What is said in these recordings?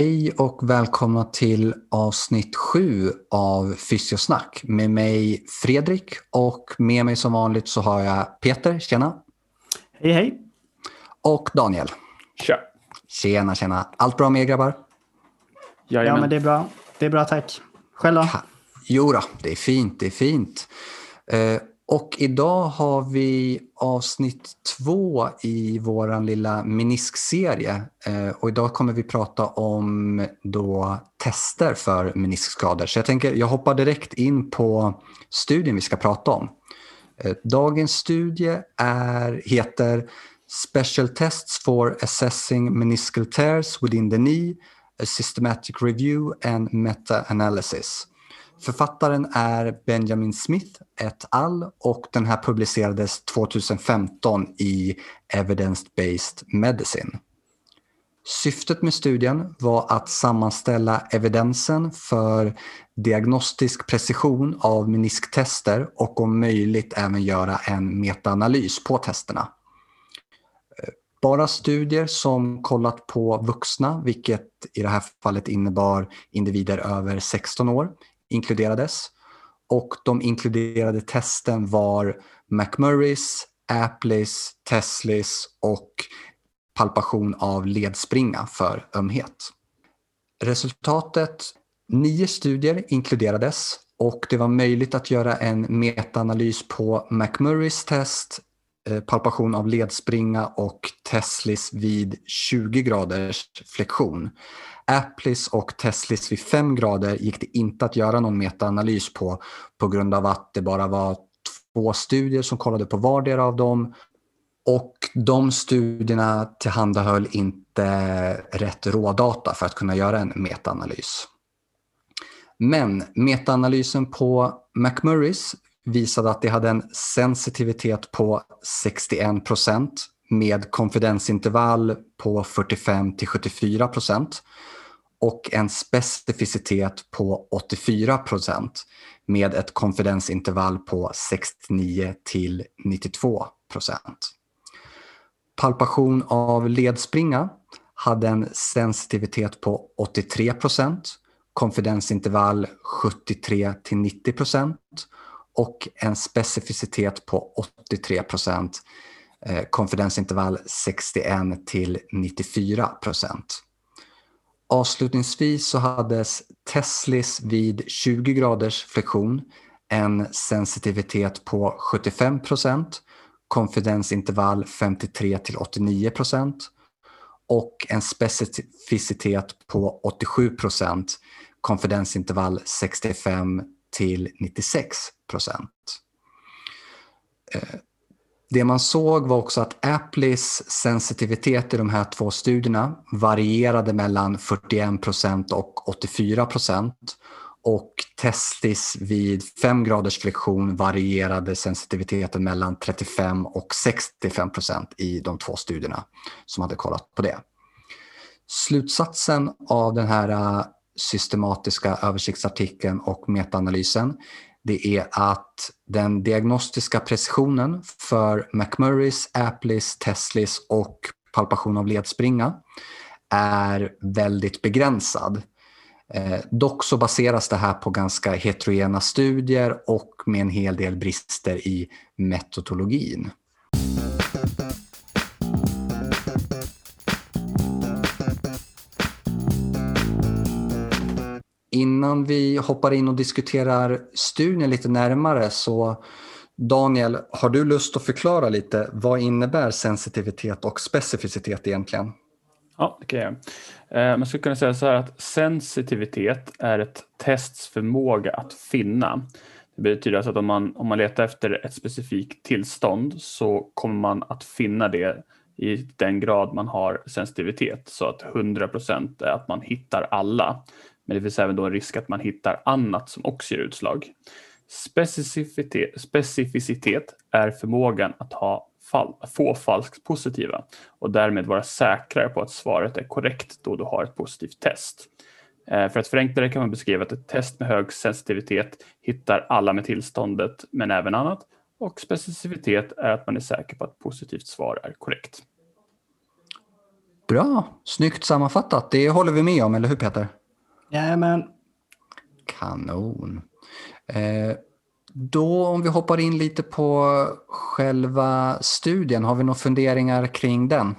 Hej och välkomna till avsnitt sju av Fysiosnack med mig Fredrik och med mig som vanligt så har jag Peter, tjena. Hej hej. Och Daniel. Tja. Tjena, tjena. Allt bra med er grabbar? Jajamän. Ja men det är bra. Det är bra tack. Själv då? Jo då, det är fint, det är fint. Eh, och idag har vi avsnitt två i vår lilla meniskserie. Eh, och idag kommer vi prata om då tester för meniskskador. Så jag tänker, jag hoppar direkt in på studien vi ska prata om. Eh, dagens studie är, heter Special Tests for Assessing Meniscal Tears Within the Knee, a Systematic Review and Meta-Analysis. Författaren är Benjamin Smith et al. och den här publicerades 2015 i Evidence-Based Medicine. Syftet med studien var att sammanställa evidensen för diagnostisk precision av menisktester och om möjligt även göra en metaanalys på testerna. Bara studier som kollat på vuxna, vilket i det här fallet innebar individer över 16 år, inkluderades. Och de inkluderade testen var McMurrays, Appleys, Teslis och palpation av ledspringa för ömhet. Resultatet, nio studier inkluderades och det var möjligt att göra en metaanalys på McMurrays test, Eh, palpation av ledspringa och Teslis vid 20 graders flexion. Applis och Teslis vid 5 grader gick det inte att göra någon metaanalys på på grund av att det bara var två studier som kollade på vardera av dem och de studierna tillhandahöll inte rätt rådata för att kunna göra en metaanalys. Men metaanalysen på McMurrays visade att det hade en sensitivitet på 61 procent med konfidensintervall på 45 till 74 procent och en specificitet på 84 procent med ett konfidensintervall på 69 till 92 procent. Palpation av ledspringa hade en sensitivitet på 83 procent, konfidensintervall 73 till 90 procent och en specificitet på 83 procent, eh, konfidensintervall 61 till 94 procent. Avslutningsvis så hades Teslis vid 20 graders flexion en sensitivitet på 75 procent, konfidensintervall 53 till 89 procent och en specificitet på 87 procent, konfidensintervall 65 till 96 procent. Eh, det man såg var också att Apples sensitivitet i de här två studierna varierade mellan 41 procent och 84 procent. Och Testis vid 5 graders friktion varierade sensitiviteten mellan 35 och 65 procent i de två studierna som hade kollat på det. Slutsatsen av den här eh, systematiska översiktsartikeln och metaanalysen det är att den diagnostiska precisionen för McMurrays, Applis, Teslis och palpation av ledspringa är väldigt begränsad. Eh, dock så baseras det här på ganska heterogena studier och med en hel del brister i metodologin. Innan vi hoppar in och diskuterar studien lite närmare så Daniel, har du lust att förklara lite vad innebär sensitivitet och specificitet egentligen? Ja, det kan jag göra. Eh, man skulle kunna säga så här att sensitivitet är ett tests förmåga att finna. Det betyder alltså att om man, om man letar efter ett specifikt tillstånd så kommer man att finna det i den grad man har sensitivitet så att 100 procent är att man hittar alla. Men det finns även då en risk att man hittar annat som också ger utslag. Specificitet, specificitet är förmågan att ha fall, få falskt positiva och därmed vara säkrare på att svaret är korrekt då du har ett positivt test. Eh, för att förenkla det kan man beskriva att ett test med hög sensitivitet hittar alla med tillståndet men även annat och specificitet är att man är säker på att positivt svar är korrekt. Bra, snyggt sammanfattat. Det håller vi med om, eller hur Peter? Jajamän. Kanon. Eh, då om vi hoppar in lite på själva studien, har vi några funderingar kring den?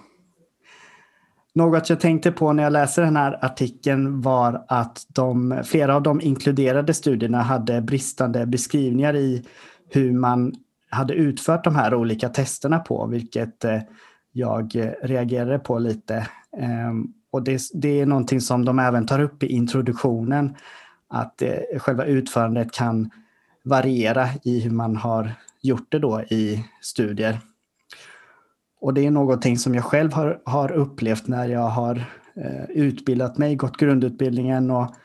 Något jag tänkte på när jag läste den här artikeln var att de, flera av de inkluderade studierna hade bristande beskrivningar i hur man hade utfört de här olika testerna på, vilket eh, jag reagerade på lite. Och det, det är någonting som de även tar upp i introduktionen, att eh, själva utförandet kan variera i hur man har gjort det då i studier. Och det är någonting som jag själv har, har upplevt när jag har eh, utbildat mig, gått grundutbildningen och,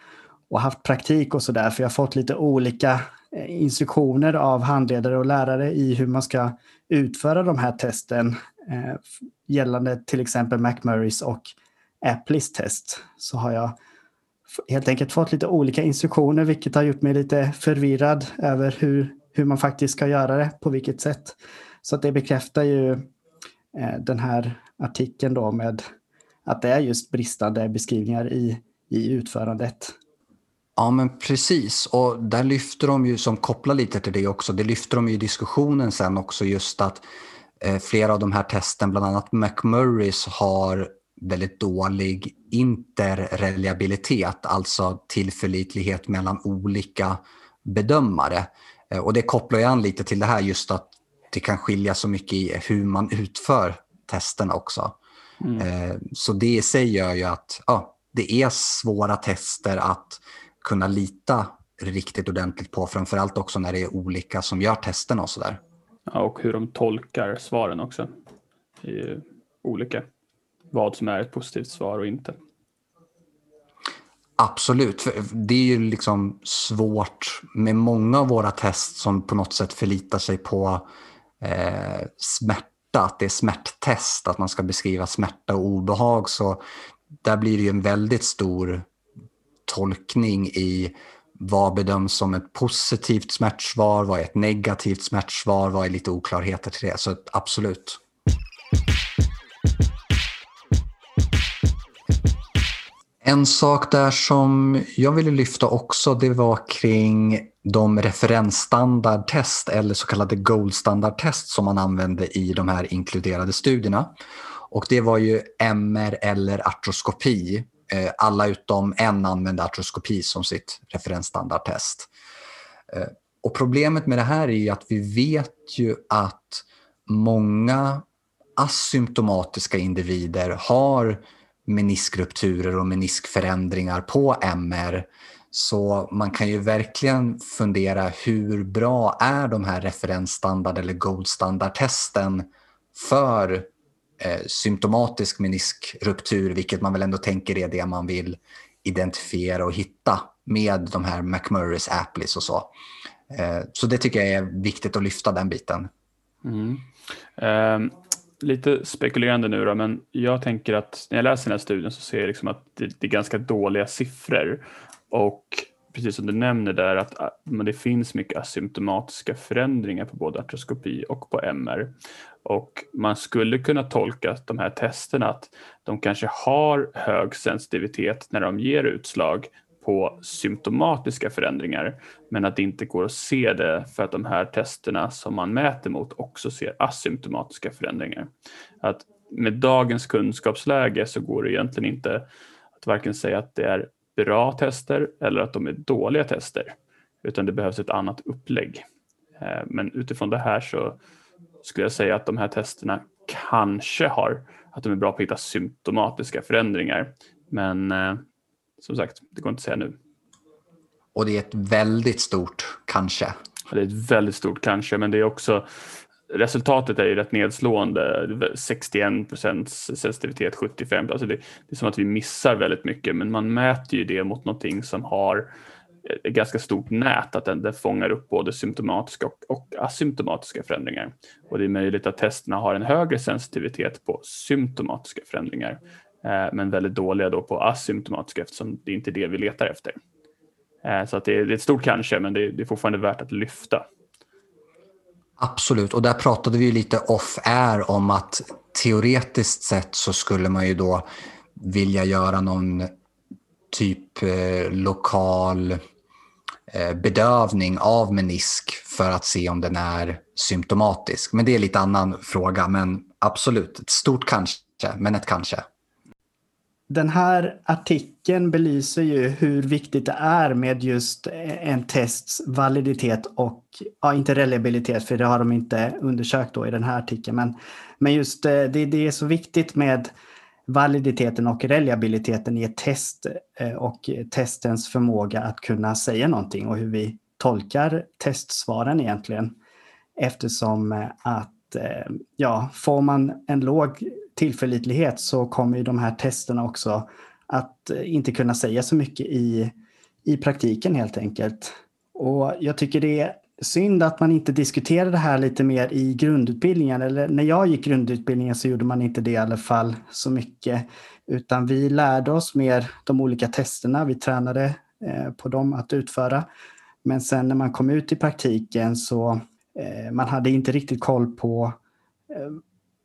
och haft praktik och sådär. För jag har fått lite olika eh, instruktioner av handledare och lärare i hur man ska utföra de här testen eh, gällande till exempel McMurrays och Applis test. Så har jag helt enkelt fått lite olika instruktioner vilket har gjort mig lite förvirrad över hur, hur man faktiskt ska göra det, på vilket sätt. Så det bekräftar ju eh, den här artikeln då med att det är just bristande beskrivningar i, i utförandet. Ja men precis och där lyfter de ju, som kopplar lite till det också, det lyfter de ju i diskussionen sen också just att eh, flera av de här testen, bland annat McMurrays har väldigt dålig interreliabilitet, alltså tillförlitlighet mellan olika bedömare. Eh, och det kopplar ju an lite till det här just att det kan skilja så mycket i hur man utför testerna också. Mm. Eh, så det i sig gör ju att ja, det är svåra tester att kunna lita riktigt ordentligt på, framförallt också när det är olika som gör testerna och sådär. Ja, och hur de tolkar svaren också. Det är ju olika vad som är ett positivt svar och inte. Absolut, för det är ju liksom svårt med många av våra test som på något sätt förlitar sig på eh, smärta, att det är smärttest, att man ska beskriva smärta och obehag. Så där blir det ju en väldigt stor tolkning i vad bedöms som ett positivt smärtsvar, vad är ett negativt smärtsvar, vad är lite oklarheter till det. Så absolut. En sak där som jag ville lyfta också det var kring de referensstandardtest eller så kallade goldstandardtest som man använde i de här inkluderade studierna. Och det var ju MR eller artroskopi. Eh, alla utom en använde artroskopi som sitt referensstandardtest. Eh, och problemet med det här är ju att vi vet ju att många asymptomatiska individer har meniskrupturer och meniskförändringar på MR. Så man kan ju verkligen fundera hur bra är de här referensstandard eller goldstandardtesten för eh, symptomatisk meniskruptur, vilket man väl ändå tänker är det man vill identifiera och hitta med de här McMurrays, Applis och så. Eh, så det tycker jag är viktigt att lyfta den biten. Mm. Um, lite spekulerande nu då, men jag tänker att när jag läser den här studien så ser jag liksom att det, det är ganska dåliga siffror och precis som du nämner där att men det finns mycket asymptomatiska förändringar på både artroskopi och på MR. Och man skulle kunna tolka de här testerna att de kanske har hög sensitivitet när de ger utslag på symptomatiska förändringar men att det inte går att se det för att de här testerna som man mäter mot också ser asymptomatiska förändringar. Att med dagens kunskapsläge så går det egentligen inte att varken säga att det är bra tester eller att de är dåliga tester utan det behövs ett annat upplägg. Eh, men utifrån det här så skulle jag säga att de här testerna kanske har att de är bra på att hitta symptomatiska förändringar men eh, som sagt, det går inte att säga nu. Och det är ett väldigt stort kanske. Det är ett väldigt stort kanske, men det är också resultatet är ju rätt nedslående. 61 procents sensitivitet, 75. Alltså det, det, är som att vi missar väldigt mycket, men man mäter ju det mot någonting som har ett ganska stort nät, att den, den fångar upp både symptomatiska och, och asymptomatiska förändringar. Och det är möjligt att testerna har en högre sensitivitet på symptomatiska förändringar Eh, men väldigt dåliga då på asymptomatiska eftersom det inte är det vi letar efter. Eh, så att det är ett stort kanske, men det är fortfarande värt att lyfta. Absolut, och där pratade vi lite off-air om att teoretiskt sett så skulle man ju då vilja göra någon typ eh, lokal eh, bedövning av menisk för att se om den är symptomatisk. Men det är lite annan fråga, men absolut, ett stort kanske, men ett kanske. Den här artikeln belyser ju hur viktigt det är med just eh, en tests validitet och, ja inte reliabilitet för det har de inte undersökt då i den här artikeln, men, men just eh, det, det är så viktigt med validiteten och reliabiliteten i ett test eh, och testens förmåga att kunna säga någonting och hur vi tolkar testsvaren egentligen. Eftersom att ja, får man en låg tillförlitlighet så kommer ju de här testerna också att eh, inte kunna säga så mycket i, i praktiken helt enkelt. Och jag tycker det är synd att man inte diskuterar det här lite mer i grundutbildningen. Eller när jag gick grundutbildningen så gjorde man inte det i alla fall så mycket. Utan vi lärde oss mer de olika testerna. Vi tränade eh, på dem att utföra. Men sen när man kom ut i praktiken så eh, man hade inte riktigt koll på eh,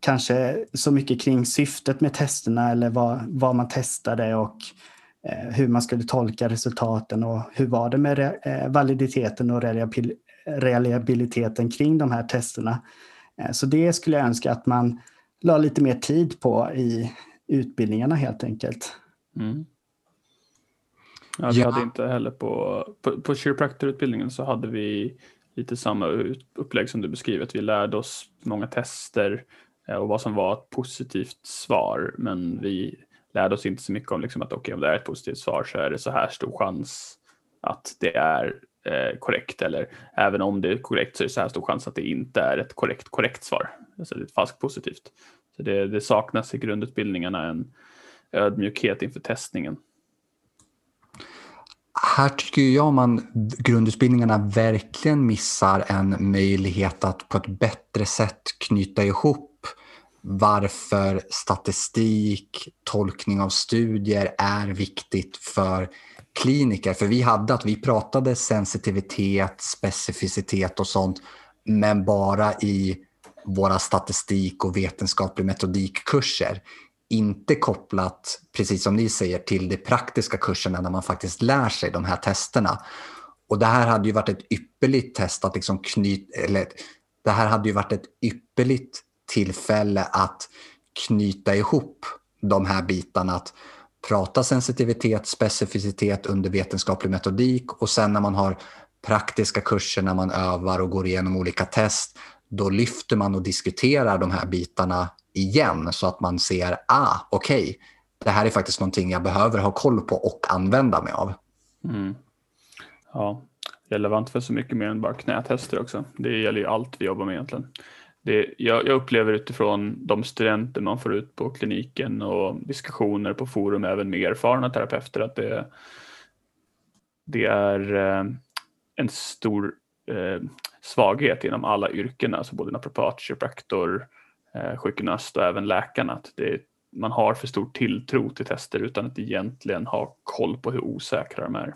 kanske så mycket kring syftet med testerna eller vad, vad man testade och eh, hur man skulle tolka resultaten och hur var det med re, eh, validiteten och reliabiliteten kring de här testerna. Eh, så det skulle jag önska att man la lite mer tid på i utbildningarna helt enkelt. Mm. Ja, vi hade inte heller på, på, på kiropraktorutbildningen så hade vi lite samma upplägg som du beskriver. Vi lärde oss många tester Eh, och vad som var ett positivt svar. Men vi lärde oss inte så mycket om liksom att okay, om det är ett positivt svar så är det så här stor chans att det är eh, korrekt eller även om det är korrekt så är det så här stor chans att det inte är ett korrekt korrekt svar. Alltså det är ett falskt positivt. Så det, det saknas i grundutbildningarna en ödmjukhet inför testningen. Här tycker jag man grundutbildningarna verkligen missar en möjlighet att på ett bättre sätt knyta ihop varför statistik, tolkning av studier är viktigt för kliniker. För vi hade att vi pratade sensitivitet, specificitet och sånt, men bara i våra statistik och vetenskaplig metodikkurser. Inte kopplat, precis som ni säger, till de praktiska kurserna när man faktiskt lär sig de här testerna. Och det här hade ju varit ett ypperligt test att liksom knyta, eller det här hade ju varit ett ypperligt tillfälle att knyta ihop de här bitarna. Att prata sensitivitet, specificitet under vetenskaplig metodik och sen när man har praktiska kurser när man övar och går igenom olika test, då lyfter man och diskuterar de här bitarna igen så att man ser, ah, okej, okay, det här är faktiskt någonting jag behöver ha koll på och använda mig av. Mm. Ja, relevant för så mycket mer än bara knätester också. Det gäller ju allt vi jobbar med egentligen det, jag, jag, upplever utifrån de studenter man får ut på kliniken och diskussioner på forum även med erfarna terapeuter att det, det är eh, en stor eh, svaghet inom alla yrken, alltså både naprapat, kiropraktor, eh, sjukgymnast och även läkarna. Att det, man har för stor tilltro till tester utan att egentligen ha koll på hur osäkra de är.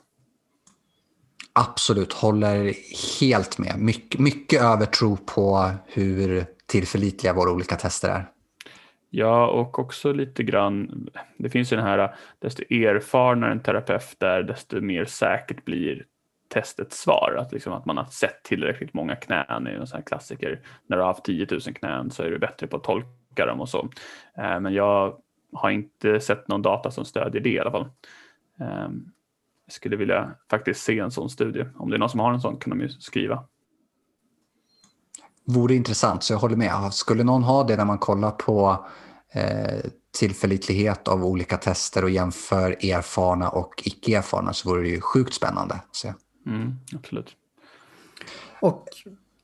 Absolut, håller helt med. Mycket, mycket övertro på hur tillförlitliga våra olika tester är. Ja, och också lite grann, det finns ju den här, desto erfarnare en terapeut är, desto mer säkert blir testets svar. Att, liksom, att man har sett tillräckligt många knän, är en sån här klassiker. När du har haft 10 000 knän så är du bättre på att tolka dem och så. Eh, men jag har inte sett någon data som stödjer det i alla fall. Ehm, jag skulle vilja faktiskt se en sån studie. Om det är någon som har en sån kan de ju skriva. Vore intressant, så jag håller med. Skulle någon ha det när man kollar på eh, tillförlitlighet av olika tester och jämför erfarna och icke erfarna så vore det ju sjukt spännande att se. Mm, absolut. Och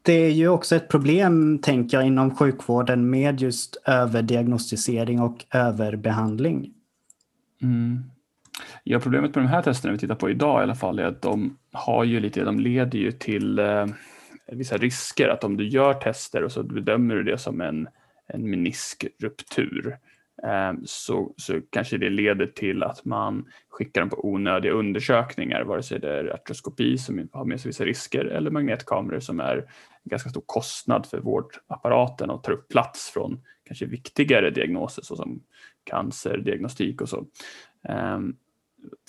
det är ju också ett problem, tänker jag, inom sjukvården med just överdiagnostisering och överbehandling. Mm. Ja, problemet med de här testerna vi tittar på idag i alla fall är att de har ju lite, de leder ju till eh, vissa risker. Att om du gör tester och så bedömer du det som en, en meniskruptur eh, så, så kanske det leder till att man skickar dem på onödiga undersökningar, vare sig det är artroskopi som har med sig vissa risker eller magnetkameror som är en ganska stor kostnad för vårdapparaten och tar upp plats från kanske viktigare diagnoser såsom cancerdiagnostik och så. Ehm,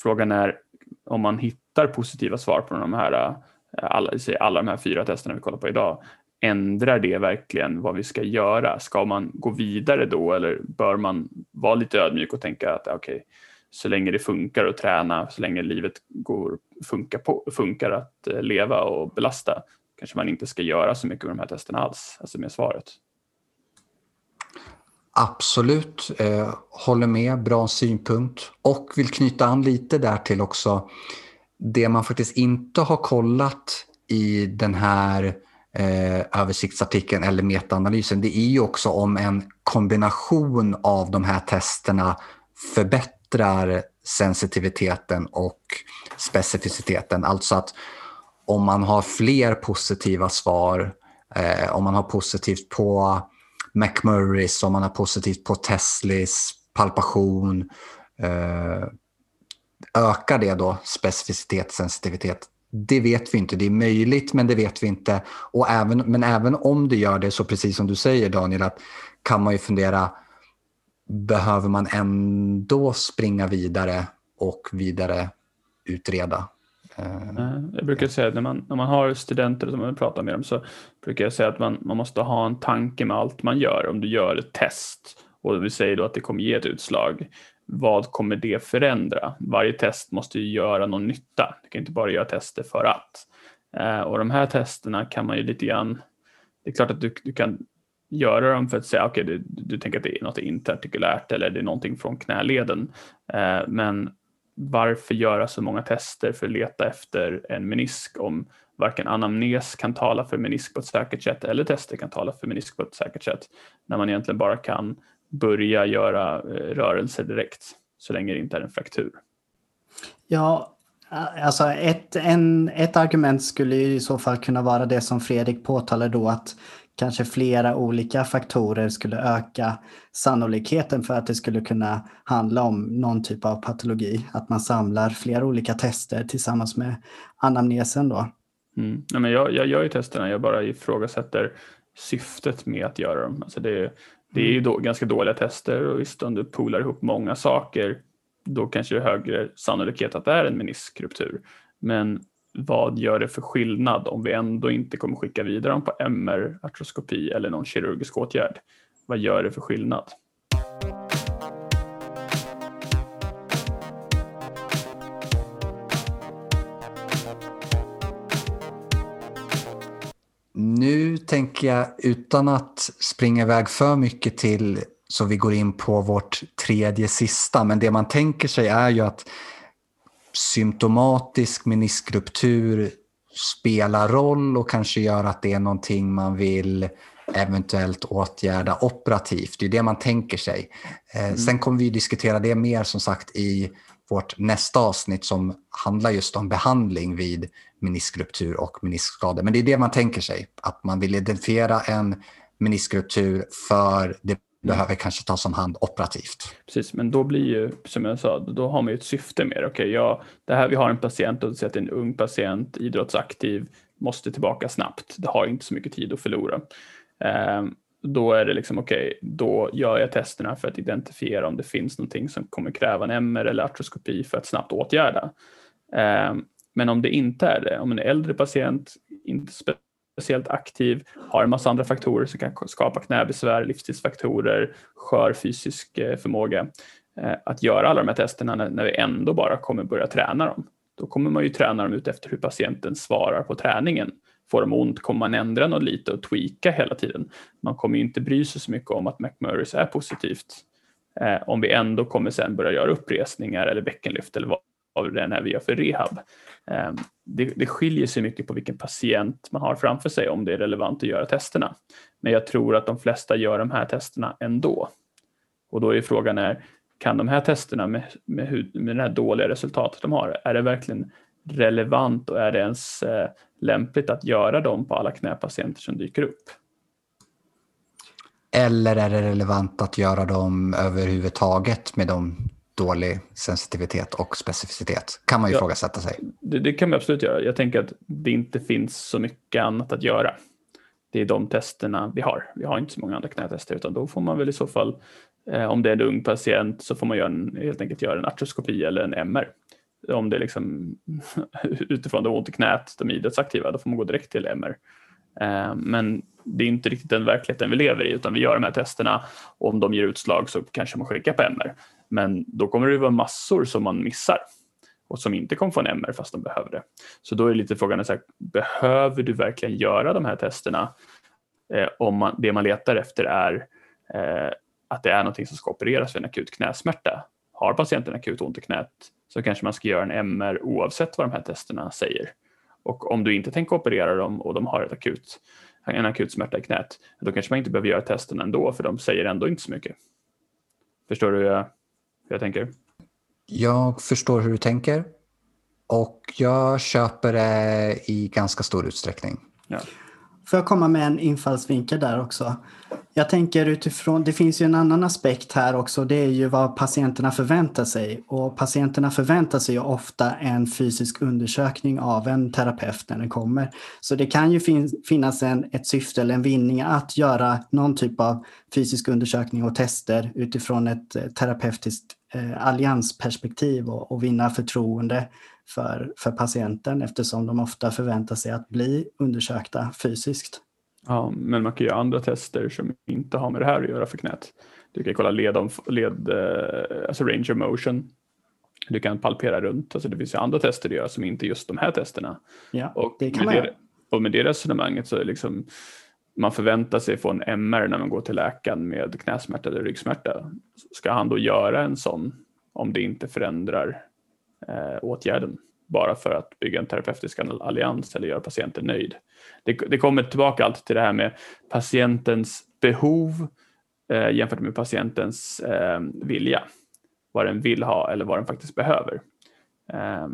frågan är om man hittar positiva svar på de här eh, alla, alla de här fyra testerna vi kollar på idag, ändrar det verkligen vad vi ska göra? Ska man gå vidare då eller bör man vara lite ödmjuk och tänka att okej, okay, så länge det funkar att träna, så länge livet går, funkar, på, funkar att eh, leva och belasta, kanske man inte ska göra så mycket med de här testerna alls, alltså med svaret. Absolut, eh, håller med, bra synpunkt och vill knyta an lite där till också det man faktiskt inte har kollat i den här eh, översiktsartikeln eller metaanalysen, det är ju också om en kombination av de här testerna förbättrar sensitiviteten och specificiteten. Alltså att om man har fler positiva svar, eh, om man har positivt på McMurrays, om man har positivt på Teslis palpation, eh, ökar det då specificitet, sensitivitet? Det vet vi inte. Det är möjligt, men det vet vi inte. Och även, men även om det gör det, så precis som du säger Daniel, att kan man ju fundera, behöver man ändå springa vidare och vidare utreda? Eh, jag brukar säga att när man, när man har studenter som man pratar med dem så brukar jag säga att man, man måste ha en tanke med allt man gör. Om du gör ett test och vi säger då att det kommer ge ett utslag, vad kommer det förändra? Varje test måste ju göra någon nytta. Du kan inte bara göra tester för att. Eh, och de här testerna kan man ju lite grann, det är klart att du, du kan göra dem för att säga, okej, okay, du, du tänker att det är något interartikulärt eller det är någonting från knäleden. Eh, men varför göra så många tester för att leta efter en menisk om varken anamnes kan tala för menisk på ett säkert sätt eller tester kan tala för menisk på ett säkert sätt när man egentligen bara kan börja göra eh, rörelser direkt så länge det inte är en fraktur. Ja, eh, alltså ett, en, ett argument skulle i så fall kunna vara det som Fredrik påtalar då att kanske flera olika faktorer skulle öka sannolikheten för att det skulle kunna handla om någon typ av patologi. Att man samlar flera olika tester tillsammans med anamnesen då. Mm. Nej, men jag, jag gör ju testerna, jag bara ifrågasätter syftet med att göra dem. Alltså det, det är ju då, ganska dåliga tester och visst om du poolar ihop många saker då kanske det är högre sannolikhet att det är en meniskruptur. Men vad gör det för skillnad om vi ändå inte kommer skicka vidare dem på MR, artroskopi eller någon kirurgisk åtgärd? Vad gör det för skillnad? Nu tänker jag, utan att springa iväg för mycket till så vi går in på vårt tredje sista, men det man tänker sig är ju att symptomatisk meniskruptur spelar roll och kanske gör att det är någonting man vill eventuellt åtgärda operativt. Det är det man tänker sig. Eh, mm. Sen kommer vi diskutera det mer som sagt i vårt nästa avsnitt som handlar just om behandling vid meniskruptur och meniskskador. Men det är det man tänker sig, att man vill identifiera en meniskruptur för det behöver kanske tas om hand operativt. Precis, men då blir ju som jag sa, då har man ju ett syfte med det. Okej, ja, det här, vi har en patient och att en ung patient, idrottsaktiv, måste tillbaka snabbt. Det har inte så mycket tid att förlora. Eh, då är det liksom okej, okay, då gör jag testerna för att identifiera om det finns någonting som kommer kräva en MR eller artroskopi för att snabbt åtgärda. Eh, men om det inte är det, om en äldre patient, inte speciellt aktiv, har en massa andra faktorer som kan skapa knäbesvär, livsstilsfaktorer, skör fysisk eh, förmåga, eh, att göra alla de här testerna när vi ändå bara kommer börja träna dem. Då kommer man ju träna dem ut efter hur patienten svarar på träningen. Får de ont kommer man ändra något lite och tweaka hela tiden. Man kommer ju inte bry sig så mycket om att McMurrays är positivt. Eh, om vi ändå kommer sen börja göra uppresningar eller bäckenlyft eller vad av det här vi gör för rehab. Ehm, det, det skiljer sig mycket på vilken patient man har framför sig om det är relevant att göra testerna. Men jag tror att de flesta gör de här testerna ändå. Och då är frågan är, kan de här testerna med, med, hud, med det här dåliga resultatet de har, är det verkligen relevant och är det ens eh, lämpligt att göra dem på alla knäpatienter som dyker upp? Eller är det relevant att göra dem överhuvudtaget med de dålig sensitivitet och specificitet? Kan man ju ja, ifrågasätta sig. Det, det, kan man absolut göra. Jag tänker att det inte finns så mycket annat att göra. Det är de testerna vi har. Vi har inte så många andra knätester utan då får man väl i så fall, eh, om det är en ung patient så får man göra en, helt enkelt göra en artroskopi eller en MR. Om det är liksom utifrån det ont i knät, de idrottsaktiva, då får man gå direkt till MR. Eh, men det är inte riktigt den verkligheten vi lever i utan vi gör de här testerna och om de ger utslag så kanske man skickar på MR. Men då kommer det vara massor som man missar och som inte kommer få en MR fast de behöver det. Så då är lite frågan, så här, behöver du verkligen göra de här testerna eh, om man, det man letar efter är eh, att det är någonting som ska opereras för en akut knäsmärta. Har patienten akut ont i knät så kanske man ska göra en MR oavsett vad de här testerna säger. Och om du inte tänker operera dem och de har ett akut, en akut smärta i knät, då kanske man inte behöver göra testen ändå för de säger ändå inte så mycket. Förstår du hur jag, hur jag tänker? Jag förstår hur du tänker och jag köper det i ganska stor utsträckning. Ja. Får jag komma med en infallsvinkel där också? Jag tänker utifrån, det finns ju en annan aspekt här också, det är ju vad patienterna förväntar sig. Och patienterna förväntar sig ju ofta en fysisk undersökning av en terapeut när den kommer. Så det kan ju fin finnas en, ett syfte eller en vinning att göra någon typ av fysisk undersökning och tester utifrån ett eh, terapeutiskt alliansperspektiv och, och vinna förtroende för, för patienten eftersom de ofta förväntar sig att bli undersökta fysiskt. Ja, men man kan göra andra tester som inte har med det här att göra för knät. Du kan kolla led, led eh, alltså range of motion. Du kan palpera runt, alltså det finns ju andra tester att göra som inte just de här testerna. Ja, och det kan man det, Och med det resonemanget så är liksom man förväntar sig få en MR när man går till läkaren med knäsmärta eller ryggsmärta. Ska han då göra en sån om det inte förändrar eh, åtgärden bara för att bygga en terapeutisk allians eller göra patienten nöjd? Det, det kommer tillbaka alltid till det här med patientens behov eh, jämfört med patientens eh, vilja. Vad den vill ha eller vad den faktiskt behöver. Eh,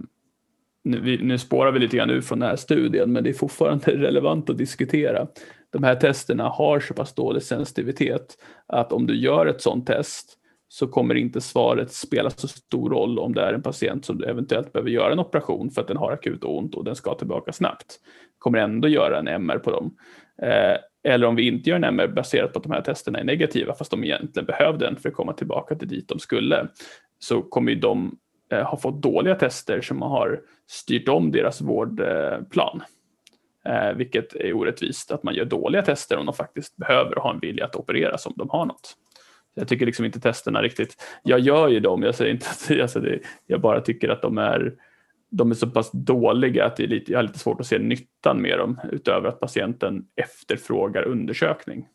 nu, vi, nu spårar vi lite grann ut från den här studien men det är fortfarande relevant att diskutera. De här testerna har så pass dålig sensitivitet att om du gör ett sådant test så kommer inte svaret spela så stor roll om det är en patient som eventuellt behöver göra en operation för att den har akut ont och den ska tillbaka snabbt. Kommer ändå göra en MR på dem. Eh, eller om vi inte gör en MR baserat på att de här testerna är negativa fast de egentligen behövde den för att komma tillbaka till dit de skulle så kommer ju de eh, ha fått dåliga tester som har styrt om deras vårdplan. Eh, vilket är orättvist att man gör dåliga tester om de faktiskt behöver har en vilja att operera som de har något. Jag tycker liksom inte testerna riktigt, jag gör ju dem, jag säger inte att alltså det, jag bara tycker att de är, de är så pass dåliga att det är lite, jag har lite svårt att se nyttan med dem utöver att patienten efterfrågar undersökning.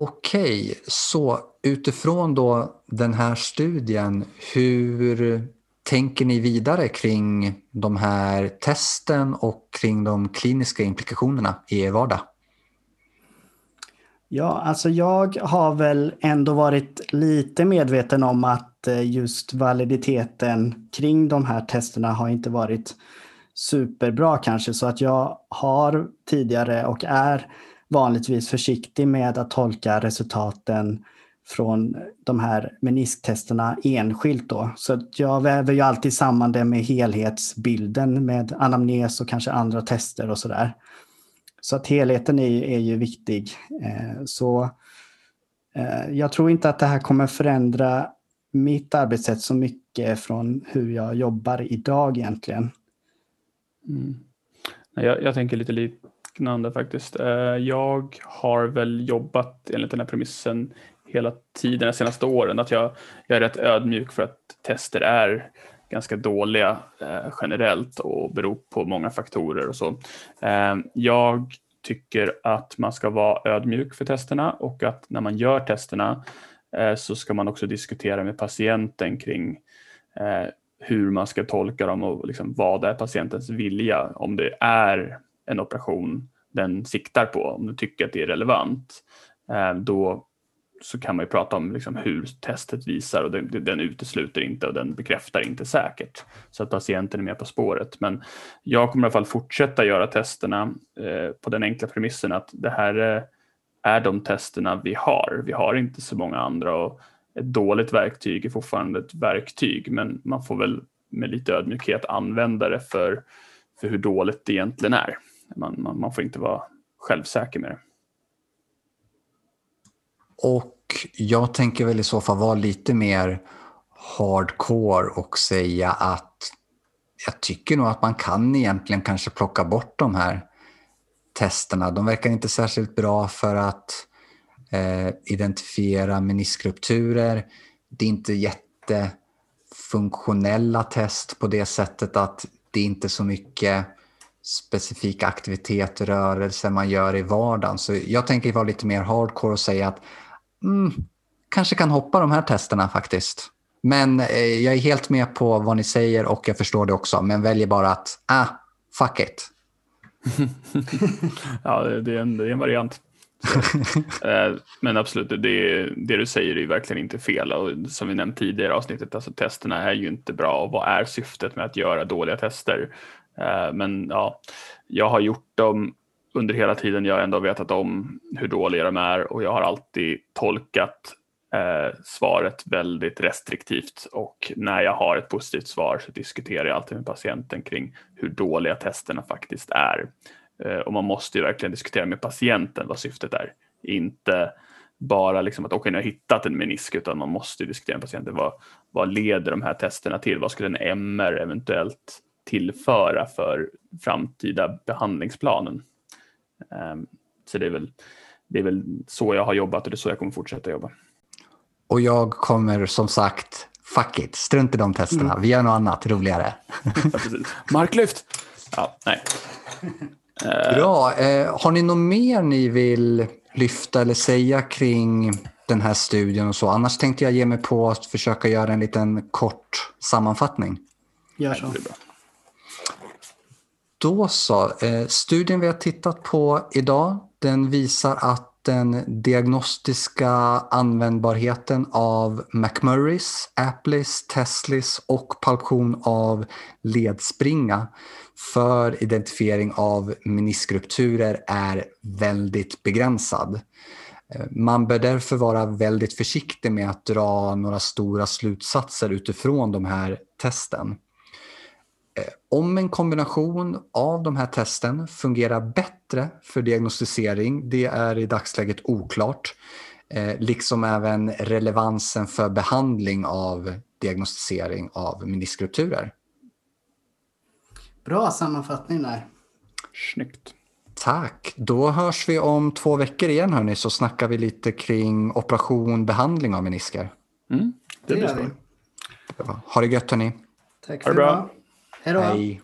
Okej, så utifrån då den här studien, hur tänker ni vidare kring de här testen och kring de kliniska implikationerna i er vardag? Ja, alltså jag har väl ändå varit lite medveten om att eh, just validiteten kring de här testerna har inte varit superbra kanske så att jag har tidigare och är vanligtvis försiktig med att tolka resultaten från de här menisktesterna enskilt då. Så jag väver ju alltid samman det med helhetsbilden med anamnes och kanske andra tester och sådär. Så att helheten är, är ju viktig. Eh, så eh, jag tror inte att det här kommer förändra mitt arbetssätt så mycket från hur jag jobbar idag egentligen. Mm. Jag, jag tänker lite liknande faktiskt. Eh, jag har väl jobbat enligt den här premissen hela tiden de senaste åren. Att jag, jag är rätt ödmjuk för att tester är ganska dåliga eh, generellt och beror på många faktorer och så. Eh, jag tycker att man ska vara ödmjuk för testerna och att när man gör testerna eh, så ska man också diskutera med patienten kring eh, hur man ska tolka dem och liksom vad är patientens vilja om det är en operation den siktar på, om du tycker att det är relevant. Eh, då så kan man ju prata om liksom hur testet visar och den, den utesluter inte och den bekräftar inte säkert. Så att patienten är med på spåret. Men jag kommer i alla fall fortsätta göra testerna eh, på den enkla premissen att det här eh, är de testerna vi har. Vi har inte så många andra och ett dåligt verktyg är fortfarande ett verktyg men man får väl med lite ödmjukhet använda det för, för hur dåligt det egentligen är. Man, man, man får inte vara självsäker med det. Och jag tänker väl i så fall vara lite mer hardcore och säga att jag tycker nog att man kan egentligen kanske plocka bort de här testerna. De verkar inte särskilt bra för att eh, identifiera meniskrupturer. Det är inte jättefunktionella test på det sättet att det är inte så mycket specifika aktiviteter, rörelser man gör i vardagen. Så jag tänker vara lite mer hardcore och säga att mm, kanske kan hoppa de här testerna faktiskt. Men eh, jag är helt med på vad ni säger och jag förstår det också. Men väljer bara att, ah, fuck it. ja, det är, en, det är en variant. Eh, men absolut, det, det du säger är ju verkligen inte fel och som vi nämnt tidigare i avsnittet, alltså testerna är ju inte bra och vad är syftet med att göra dåliga tester? Eh, men ja, jag har gjort dem under hela tiden jag ändå vetat om hur dåliga de är och jag har alltid tolkat eh, svaret väldigt restriktivt och när jag har ett positivt svar så diskuterar jag alltid med patienten kring hur dåliga testerna faktiskt är. Eh, och man måste ju verkligen diskutera med patienten vad syftet är. Inte bara liksom att okej, okay, nu har jag hittat en menisk, utan man måste diskutera med patienten. Vad, vad leder de här testerna till? Vad skulle en MR eventuellt tillföra för framtida behandlingsplanen? Um, så det är, väl, det är väl så jag har jobbat och det är så jag kommer fortsätta jobba. Och jag kommer som sagt, fuck it, strunt i de testerna. Mm. Vi gör något annat roligare. Ja, Marklyft! Ja, nej. Bra. Eh, har ni något mer ni vill lyfta eller säga kring den här studien och så? Annars tänkte jag ge mig på att försöka göra en liten kort sammanfattning. Gör så. Då så. Eh, studien vi har tittat på idag den visar att den diagnostiska användbarheten av McMurrays, Applis, Teslis och palpation av ledspringa för identifiering av meniskrupturer är väldigt begränsad. Eh, man bör därför vara väldigt försiktig med att dra några stora slutsatser utifrån de här testen. Om en kombination av de här testen fungerar bättre för diagnostisering, det är i dagsläget oklart. Eh, liksom även relevansen för behandling av diagnostisering av meniskrupturer. Bra sammanfattning där. Snyggt. Tack. Då hörs vi om två veckor igen hörni, så snackar vi lite kring operation, behandling av menisker. Mm, det, det blir så. Ha det gött hörni. Tack för det bra. Hej då. Hej.